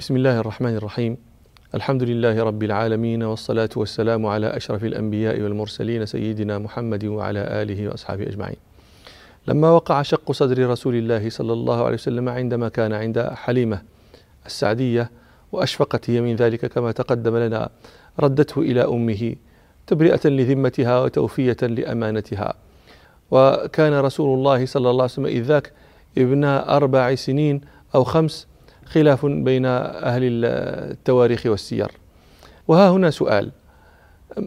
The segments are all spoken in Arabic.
بسم الله الرحمن الرحيم الحمد لله رب العالمين والصلاة والسلام على أشرف الأنبياء والمرسلين سيدنا محمد وعلى آله وأصحابه أجمعين لما وقع شق صدر رسول الله صلى الله عليه وسلم عندما كان عند حليمة السعدية وأشفقت هي من ذلك كما تقدم لنا ردته إلى أمه تبرئة لذمتها وتوفية لأمانتها وكان رسول الله صلى الله عليه وسلم إذ ذاك ابن أربع سنين أو خمس خلاف بين أهل التواريخ والسير. وها هنا سؤال.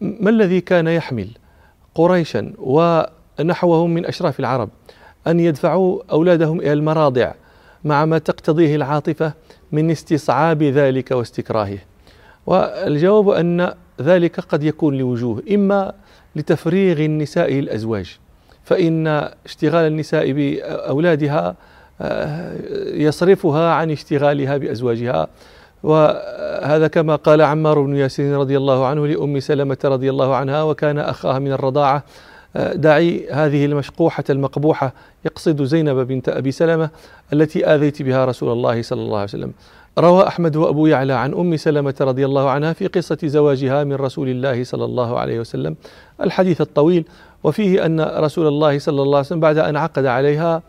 ما الذي كان يحمل قريشا ونحوهم من أشراف العرب أن يدفعوا أولادهم إلى المراضع مع ما تقتضيه العاطفة من استصعاب ذلك واستكراهه والجواب أن ذلك قد يكون لوجوه إما لتفريغ النساء الأزواج فإن اشتغال النساء بأولادها يصرفها عن اشتغالها بأزواجها. وهذا كما قال عمار بن ياسين رضي الله عنه لأم سلمة رضي الله عنها وكان أخاها من الرضاعة. آه، دعي هذه المشقوحة المقبوحة يقصد زينب بنت أبي سلمة التي آذيت بها رسول الله صلى الله عليه وسلم. روى أحمد وأبو يعلى عن أم سلمة رضي الله عنها في قصة زواجها من رسول الله صلى الله عليه وسلم. الحديث الطويل وفيه أن رسول الله صلى الله عليه وسلم بعد أن عقد عليها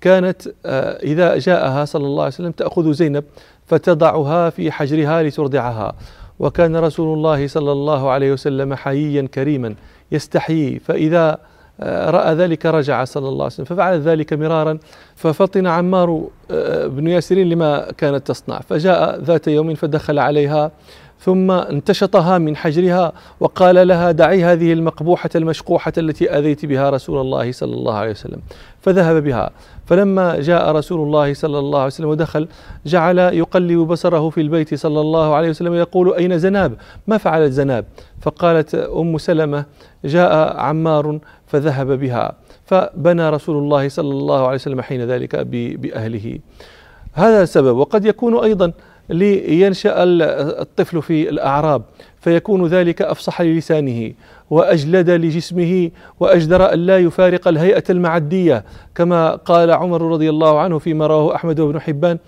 كانت آه، إذا جاءها صلى الله عليه وسلم تأخذ زينب فتضعها في حجرها لترضعها. وكان رسول الله صلى الله عليه وسلم حييا كريما يستحيي فإذا آه، رأى ذلك رجع صلى الله عليه وسلم ففعل ذلك مرارا ففطن عمار آه، بن ياسر لما كانت تصنع. فجاء ذات يوم فدخل عليها ثم انتشطها من حجرها وقال لها دعي هذه المقبوحة المشقوحة التي أذيت بها رسول الله صلى الله عليه وسلم. فذهب بها. فلما جاء رسول الله صلى الله عليه وسلم ودخل جعل يقلب بصره في البيت صلى الله عليه وسلم يقول أين زناب؟ ما فعلت زناب؟ فقالت أم سلمة جاء عمار. فذهب بها. فبنى رسول الله صلى الله عليه وسلم حين ذلك بأهله. هذا السبب. وقد يكون أيضا لينشأ الطفل في الأعراب فيكون ذلك أفصح للسانه وأجلد لجسمه وأجدر أن لا يفارق الهيئة المعدية كما قال عمر رضي الله عنه فيما رواه أحمد بن حبان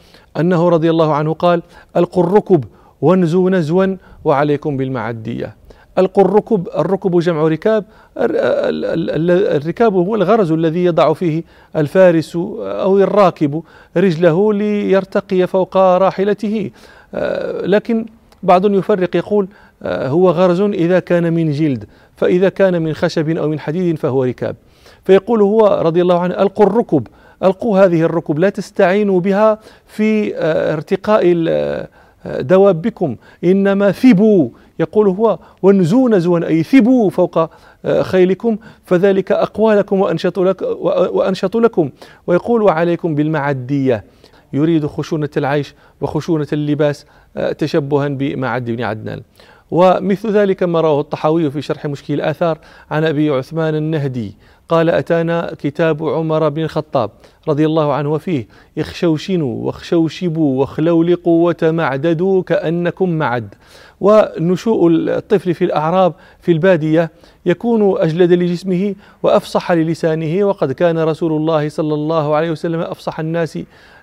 أنه رضي الله عنه قال ألقوا الركب وانزوا نزوا وعليكم بالمعدية. الركب الركب جمع ركاب. الركاب هو الغرز الذي يضع فيه الفارس أو الراكب رجله ليرتقي فوق راحلته. آه، لكن بعض يفرق يقول آه، هو غرز إذا كان من جلد فإذا كان من خشب أو من حديد فهو ركاب. فيقول هو رضي الله عنه ألقوا الركب ألقوا هذه الركب لا تستعينوا بها في آه، ارتقاء دوابكم إنما ثبوا يقول هو وانزوا نزوا أي ثبوا فوق آه، خيلكم فذلك أقوى لكم وأنشط, لك وأنشط لكم. ويقول وعليكم بالمعدية. يريد خشونة العيش وخشونة اللباس آه، تشبها بمعد بن عدنان. ومثل ذلك ما رواه الطحاوي في شرح مشكل الآثار عن أبي عثمان النهدي. قال أتانا كتاب عمر بن الخطاب رضي الله عنه وفيه اخشوشنوا واخشوشبوا واخلولقوا وتمعددوا كأنكم معد. ونشوء الطفل في الأعراب في البادية يكون أجلد لجسمه وأفصح للسانه وقد كان رسول الله صلى الله عليه وسلم أفصح الناس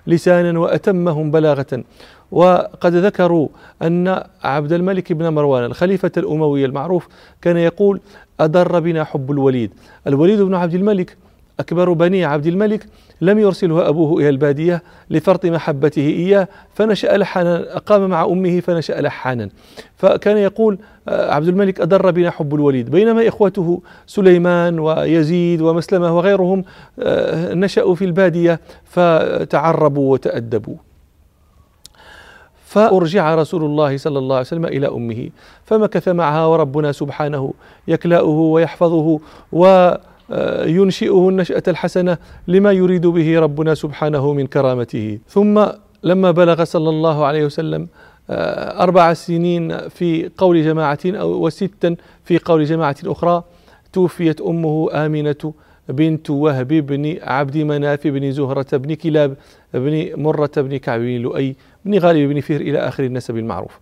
لسانا وأتمهم بلاغة. وقد ذكروا أن عبد الملك بن مروان الخليفة الأموي المعروف كان يقول أدر بنا حب الوليد. الوليد بن عبد الملك أكبر بني عبد الملك لم يرسله أبوه إلى البادية لفرط محبته إياه فنشأ لحانا أقام مع أمه فنشأ لحانا فكان يقول آه، عبد الملك أدر بنا حب الوليد. بينما إخوته سليمان ويزيد ومسلمة وغيرهم آه، نشأوا في البادية فتعربوا وتأدبوا. فأرجع رسول الله صلى الله عليه وسلم إلى أمه فمكث معها وربنا سبحانه يكلأه ويحفظه وينشئه النشأة الحسنة لما يريد به ربنا سبحانه من كرامته. ثم لما بلغ صلى الله عليه وسلم آه، أربع سنين في قول جماعة أو وستا في قول جماعة أخرى توفيت أمه آمنة بنت وهب بن عبد مناف بن زهرة بن كلاب بن مرة بن كعب بن لؤي بن غالب بن فهر إلى آخر النسب المعروف.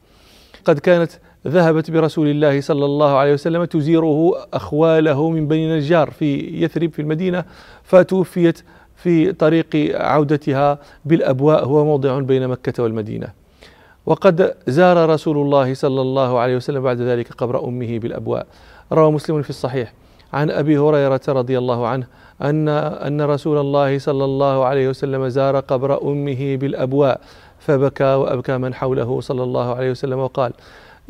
قد كانت ذهبت برسول الله صلى الله عليه وسلم تزيره أخواله من بني نجار في يثرب في المدينة فتوفيت في طريق عودتها بالأبواء هو موضع بين مكة والمدينة. وقد زار رسول الله صلى الله عليه وسلم بعد ذلك قبر أمه بالأبواء. روى مسلم في الصحيح عن أبي هريرة رضي الله عنه أن أن رسول الله صلى الله عليه وسلم زار قبر أمه بالأبواء فبكى وأبكى من حوله صلى الله عليه وسلم وقال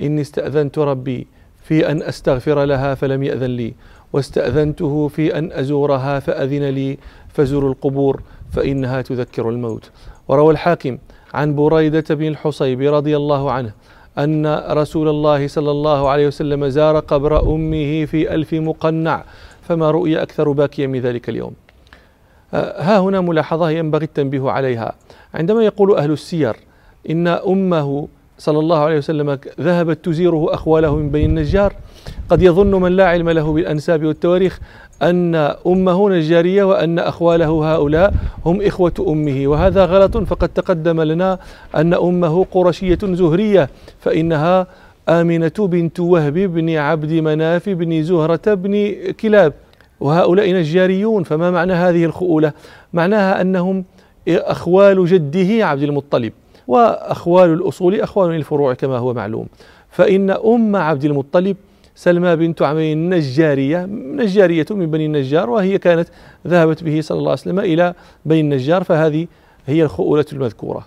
إني استأذنت ربي في أن أستغفر لها فلم يأذن لي واستأذنته في أن أزورها فأذن لي فزوروا القبور فإنها تذكر الموت. وروى الحاكم عن بريدة بن الحصيب رضي الله عنه أن رسول الله صلى الله عليه وسلم زار قبر أمه في ألف مقنع فما رؤي أكثر باكيا من ذلك اليوم. آه، ها هنا ملاحظة ينبغي التنبيه عليها. عندما يقول أهل السير إن أمه صلى الله عليه وسلم ذهبت تزيره أخواله من بني النجار. قد يظن من لا علم له بالأنساب والتواريخ أن أمه نجارية وأن أخواله هؤلاء هم إخوة أمه وهذا غلط. فقد تقدم لنا أن أمه قرشية زهرية فإنها آمنة بنت وهب بن عبد مناف بن زهرة بن كلاب وهؤلاء نجاريون. فما معنى هذه الخؤولة؟ معناها أنهم أخوال جده عبد المطلب. وأخوال الأصول أخوال الفروع كما هو معلوم. فإن أم عبد المطلب سلمى بنت عمي النجارية نجارية من بني النجار وهي كانت ذهبت به صلى الله عليه وسلم إلى بني النجار فهذه هي الخؤولة المذكورة.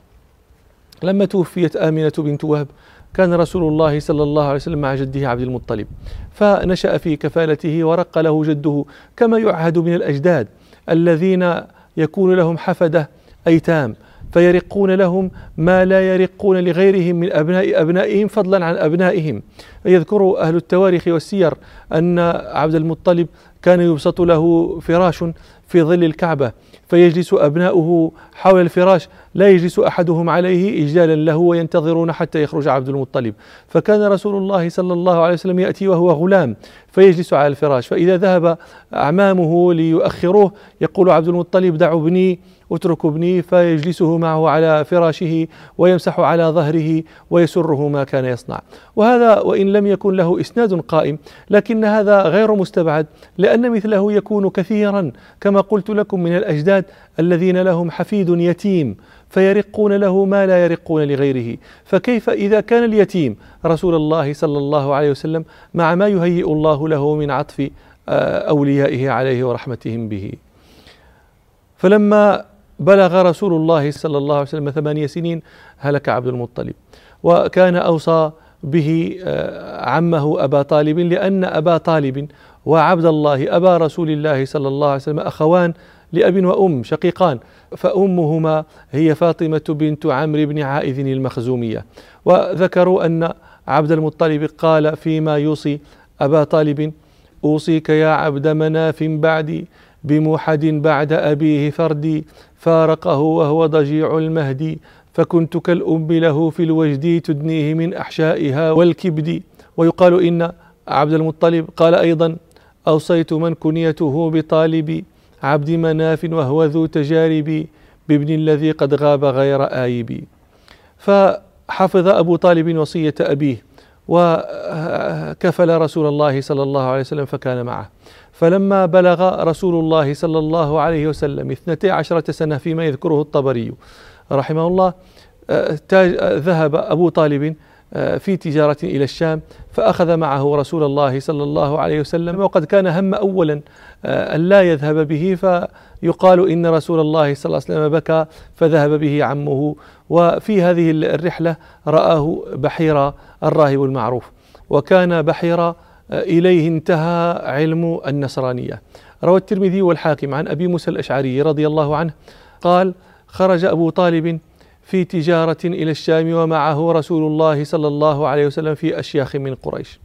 لما توفيت آمنة بنت وهب كان رسول الله صلى الله عليه وسلم مع جده عبد المطلب فنشأ في كفالته ورق له جده كما يعهد من الأجداد الذين يكون لهم حفدة أيتام. فيرقون لهم ما لا يرقون لغيرهم من أبناء أبنائهم فضلا عن أبنائهم. يذكر أهل التواريخ والسير أن عبد المطلب كان يبسط له فراش في ظل الكعبة فيجلس أبناؤه حول الفراش لا يجلس أحدهم عليه إجلالا له وينتظرون حتى يخرج عبد المطلب. فكان رسول الله صلى الله عليه وسلم يأتي وهو غلام فيجلس على الفراش. فإذا ذهب أعمامه ليؤخروه يقول عبد المطلب دعوا ابني اترك ابني فيجلسه معه على فراشه ويمسح على ظهره ويسره ما كان يصنع. وهذا وإن لم يكن له إسناد قائم لكن هذا غير مستبعد لأن مثله يكون كثيرا. كما قلت لكم من الأجداد الذين لهم حفيد يتيم فيرقون له ما لا يرقون لغيره. فكيف إذا كان اليتيم؟ رسول الله صلى الله عليه وسلم مع ما يهيئ الله له من عطف آه، أوليائه عليه ورحمتهم به. فلما بلغ رسول الله صلى الله عليه وسلم ثمانية سنين هلك عبد المطلب. وكان أوصى به آه، عمه أبا طالب لأن أبا طالب وعبد الله أبا رسول الله صلى الله عليه وسلم أخوان لأب وأم شقيقان فأمهما هي فاطمة بنت عمرو بن عائذ المخزومية. وذكروا أن عبد المطلب قال فيما يوصي أبا طالب أوصيك يا عبد مناف بعدي بموحد بعد أبيه فردي فارقه وهو ضجيع المهدي فكنت كالأم له في الوجد تدنيه من أحشائها والكبد. ويقال إن عبد المطلب قال أيضا أوصيت من كنيته بطالب عبد مناف وهو ذو تجارب بابن الذي قد غاب غير آيب فحفظ أبو طالب وصية أبيه. وكفل رسول الله صلى الله عليه وسلم فكان معه. فلما بلغ رسول الله صلى الله عليه وسلم اثنتي عشرة سنة فيما يذكره الطبري رحمه الله ذهب أبو طالب آه، في تجارة إلى الشام فأخذ معه رسول الله صلى الله عليه وسلم وقد كان هم أولا آه، أن لا يذهب به فيقال إن رسول الله صلى الله عليه وسلم بكى فذهب به عمه وفي هذه الرحلة رآه بحيرة الراهب المعروف وكان بحيرة آه، إليه انتهى علم النصرانية. روى الترمذي والحاكم عن أبي موسى الأشعري رضي الله عنه قال خرج أبو طالب في تجارة إلى الشام ومعه رسول الله صلى الله عليه وسلم في أشياخ من قريش.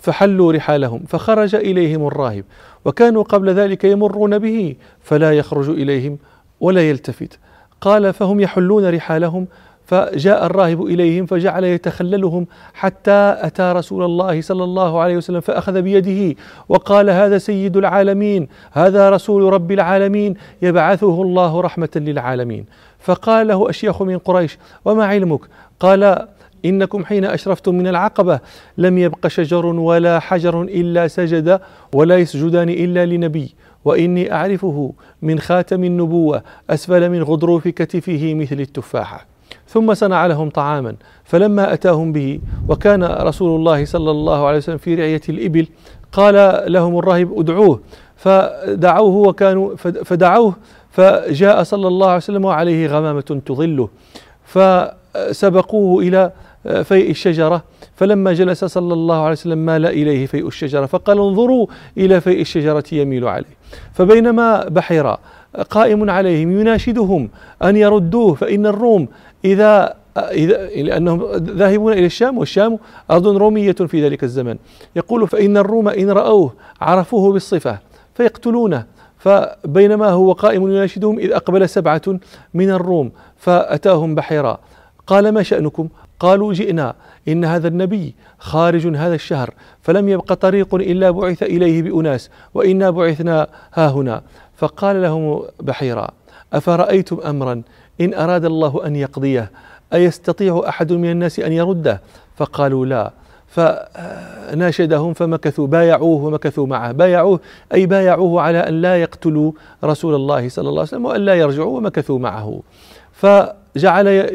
فحلوا رحالهم فخرج إليهم الراهب وكانوا قبل ذلك يمرون به فلا يخرج إليهم ولا يلتفت. قال فهم يحلون رحالهم فجاء الراهب إليهم فجعل يتخللهم حتى أتى رسول الله صلى الله عليه وسلم فأخذ بيده وقال هذا سيد العالمين هذا رسول رب العالمين يبعثه الله رحمة للعالمين. فقال له أشياخ من قريش وما علمك؟ قال إنكم حين أشرفتم من العقبة لم يبق شجر ولا حجر إلا سجد ولا يسجدان إلا لنبي وإني أعرفه من خاتم النبوة أسفل من غضروف كتفه مثل التفاحة. ثم صنع لهم طعاما فلما أتاهم به وكان رسول الله صلى الله عليه وسلم في رعية الإبل قال لهم الراهب ادعوه فدعوه وكانوا فدعوه فجاء صلى الله عليه وسلم وعليه غمامة تظله فسبقوه إلى فيء الشجرة فلما جلس صلى الله عليه وسلم مال إليه فيء الشجرة فقال انظروا إلى فيء الشجرة يميل عليه فبينما بحيرا قائم عليهم يناشدهم أن يردوه فإن الروم إذا إذا لأنهم ذاهبون إلى الشام والشام أرض رومية في ذلك الزمن. يقول فإن الروم إن رأوه عرفوه بالصفة فيقتلونه. فبينما هو قائم يناشدهم إذ أقبل سبعة من الروم فأتاهم بحيرا قال ما شأنكم؟ قالوا جئنا. إن هذا النبي خارج هذا الشهر فلم يبق طريق إلا بعث إليه بأناس وإنا بعثنا ها هنا. فقال لهم بحيرا أفرأيتم أمرا؟ إن أراد الله أن يقضيه أيستطيع أحد من الناس أن يرده؟ فقالوا لا. فناشدهم فمكثوا بايعوه ومكثوا معه. بايعوه أي بايعوه على أن لا يقتلوا رسول الله صلى الله عليه وسلم وأن لا يرجعوا ومكثوا معه. فجعل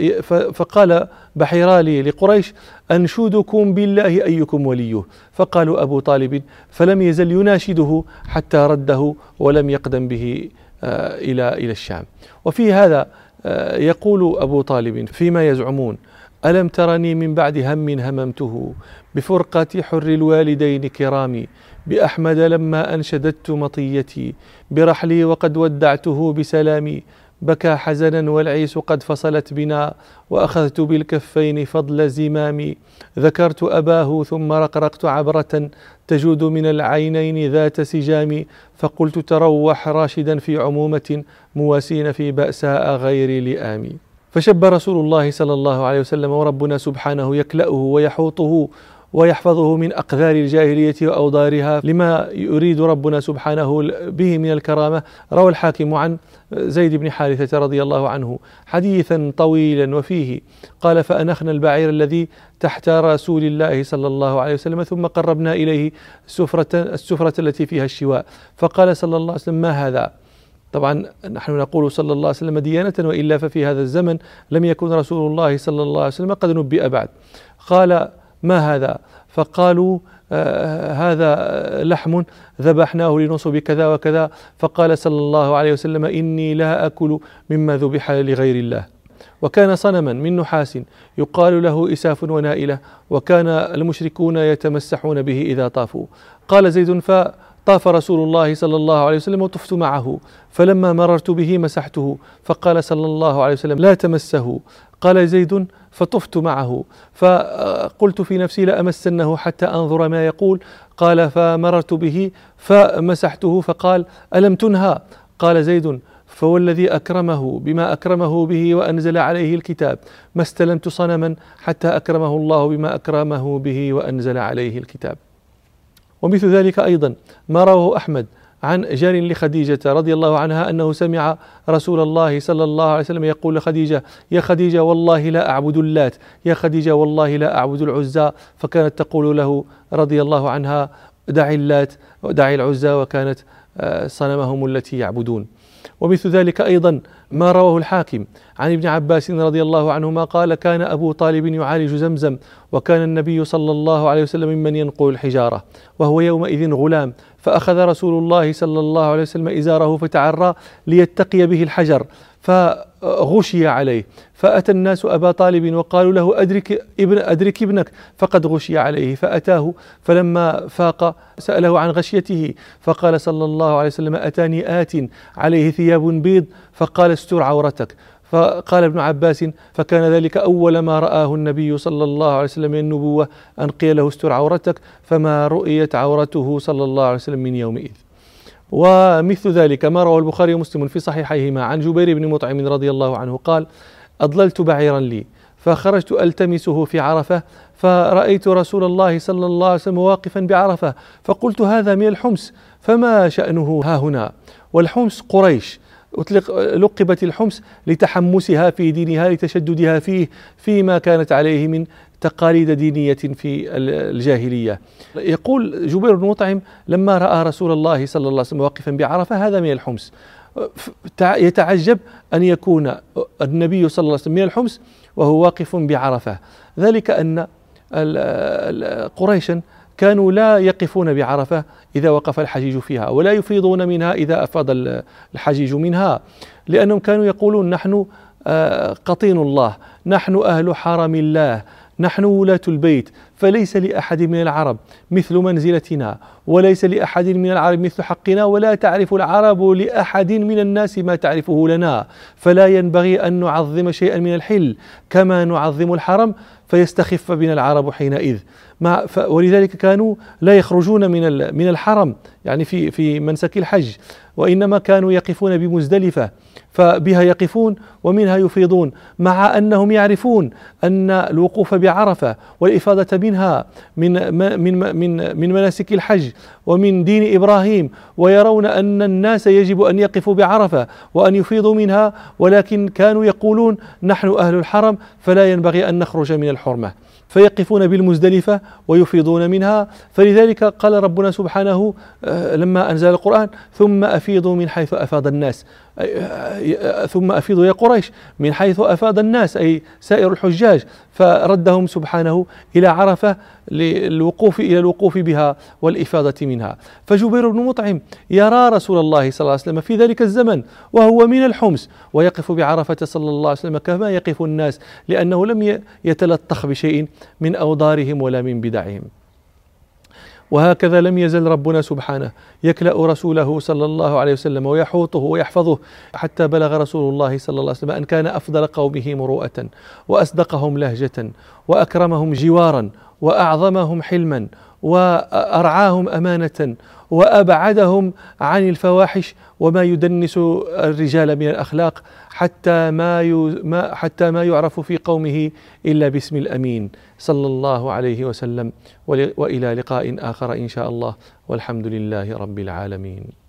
فقال بحيرالي لقريش أنشدكم بالله أيكم وليه؟ فقالوا أبو طالب فلم يزل يناشده حتى رده ولم يقدم به آه، إلى إلى الشام. وفي هذا يقول أبو طالب فيما يزعمون؟ ألم ترني من بعد هم هممته؟ بفرقة حر الوالدين كرامي بأحمد لما أنشددت مطيتي برحلي وقد ودعته بسلامي بكى حزنا والعيس قد فصلت بنا وأخذت بالكفين فضل زمامي. ذكرت أباه ثم رقرقت عبرة تجود من العينين ذات سجام فقلت تروح راشدا في عمومة مواسين في بأساء غير لئام فشب رسول الله صلى الله عليه وسلم وربنا سبحانه يكلأه ويحوطه ويحفظه من أقذار الجاهلية وأوضارها لما يريد ربنا سبحانه به من الكرامة. روى الحاكم عن زيد بن حارثة رضي الله عنه حديثا طويلا وفيه قال فأنخنا البعير الذي تحت رسول الله صلى الله عليه وسلم ثم قربنا إليه السفرة, السفرة التي فيها الشواء. فقال صلى الله عليه وسلم ما هذا؟ طبعا نحن نقول صلى الله عليه وسلم ديانة وإلا ففي هذا الزمن لم يكن رسول الله صلى الله عليه وسلم قد نبئ بعد. قال ما هذا؟ فقالوا آه هذا لحم ذبحناه لنصب كذا وكذا. فقال صلى الله عليه وسلم إني لا أكل مما ذبح لغير الله. وكان صنما من نحاس يقال له إساف ونائلة وكان المشركون يتمسحون به إذا طافوا. قال زيد فطاف رسول الله صلى الله عليه وسلم وطفت معه فلما مررت به مسحته فقال صلى الله عليه وسلم لا تمسه. قال زيد فطفت معه فقلت في نفسي لأمسنه حتى أنظر ما يقول. قال فمررت به فمسحته فقال ألم تنهى؟ قال زيد فوالذي أكرمه بما أكرمه به وأنزل عليه الكتاب ما استلمت صنما حتى أكرمه الله بما أكرمه به وأنزل عليه الكتاب. ومثل ذلك أيضا ما رواه أحمد عن جار لخديجة رضي الله عنها أنه سمع رسول الله صلى الله عليه وسلم يقول لخديجة يا خديجة والله لا أعبد اللات. يا خديجة والله لا أعبد العزى. فكانت تقول له رضي الله عنها دعي اللات ودعي العزى. وكانت آه، صنمهم التي يعبدون. ومثل ذلك أيضا ما رواه الحاكم عن ابن عباس رضي الله عنهما قال كان أبو طالب يعالج زمزم وكان النبي صلى الله عليه وسلم ممن ينقل الحجارة وهو يومئذ غلام فأخذ رسول الله صلى الله عليه وسلم إزاره فتعرى ليتقي به الحجر فغشي عليه. فأتى الناس أبا طالب وقالوا له أدرك ابن أدرك ابنك. فقد غشي عليه. فأتاه. فلما فاق سأله عن غشيته. فقال صلى الله عليه وسلم أتاني آت عليه ثياب بيض. فقال استر عورتك. فقال ابن عباس فكان ذلك أول ما رآه النبي صلى الله عليه وسلم من النبوة. أن قيل له استر عورتك. فما رؤيت عورته صلى الله عليه وسلم من يومئذ. ومثل ذلك ما روى البخاري ومسلم في صحيحيهما. عن جبير بن مطعم رضي الله عنه قال أضللت بعيرا لي فخرجت ألتمسه في عرفة فرأيت رسول الله صلى الله عليه وسلم واقفا بعرفة فقلت هذا من الحمص فما شأنه؟ ها هنا. والحمص قريش. أطلق لقبت الحمص لتحمسها في دينها لتشددها فيه فيما كانت عليه من تقاليد دينية في الجاهلية. يقول جبير بن مطعم لما رأى رسول الله صلى الله عليه وسلم واقفا بعرفة هذا من الحمص. يتعجب أن يكون النبي صلى الله عليه وسلم من الحمص وهو واقف بعرفة. ذلك أن قريشا كانوا لا يقفون بعرفة إذا وقف الحجيج فيها ولا يفيضون منها إذا أفاض الحجيج منها لأنهم كانوا يقولون نحن آه، قطين الله نحن أهل حرم الله نحن ولاة البيت فليس لأحد من العرب مثل منزلتنا وليس لأحد من العرب مثل حقنا ولا تعرف العرب لأحد من الناس ما تعرفه لنا. فلا ينبغي أن نعظم شيئا من الحل كما نعظم الحرم فيستخف بنا العرب حينئذ. مع ولذلك كانوا لا يخرجون من من الحرم يعني في في منسك الحج وإنما كانوا يقفون بمزدلفة فبها يقفون ومنها يفيضون مع أنهم يعرفون أن الوقوف بعرفة والإفاضة منها من من من من مناسك الحج ومن دين إبراهيم ويرون أن الناس يجب أن يقفوا بعرفة وأن يفيضوا منها ولكن كانوا يقولون نحن أهل الحرم فلا ينبغي أن نخرج من الحرمه فيقفون بالمزدلفة ويفيضون منها. فلذلك قال ربنا سبحانه آه، لما أنزل القرآن ثم أفيضوا من حيث أفاض الناس. ثم أفيضوا يا قريش من حيث أفاض الناس أي سائر الحجاج فردهم سبحانه إلى عرفة للوقوف إلى الوقوف بها والإفاضة منها. فجبير بن مطعم يرى رسول الله صلى الله عليه وسلم في ذلك الزمن وهو من الحمص ويقف بعرفة صلى الله عليه وسلم كما يقف الناس لأنه لم يتلطخ بشيء من أوضارهم ولا من بدعهم. وهكذا لم يزل ربنا سبحانه. يكلأ رسوله صلى الله عليه وسلم ويحوطه ويحفظه حتى بلغ رسول الله صلى الله عليه وسلم أن كان أفضل قومه مروءة وأصدقهم لهجة وأكرمهم جوارا وأعظمهم حلما وأرعاهم أمانة وأبعدهم عن الفواحش وما يدنس الرجال من الأخلاق. حتى ما حتى ما يعرف في قومه إلا باسم الأمين صلى الله عليه وسلم وإلى لقاء آخر إن شاء الله والحمد لله رب العالمين.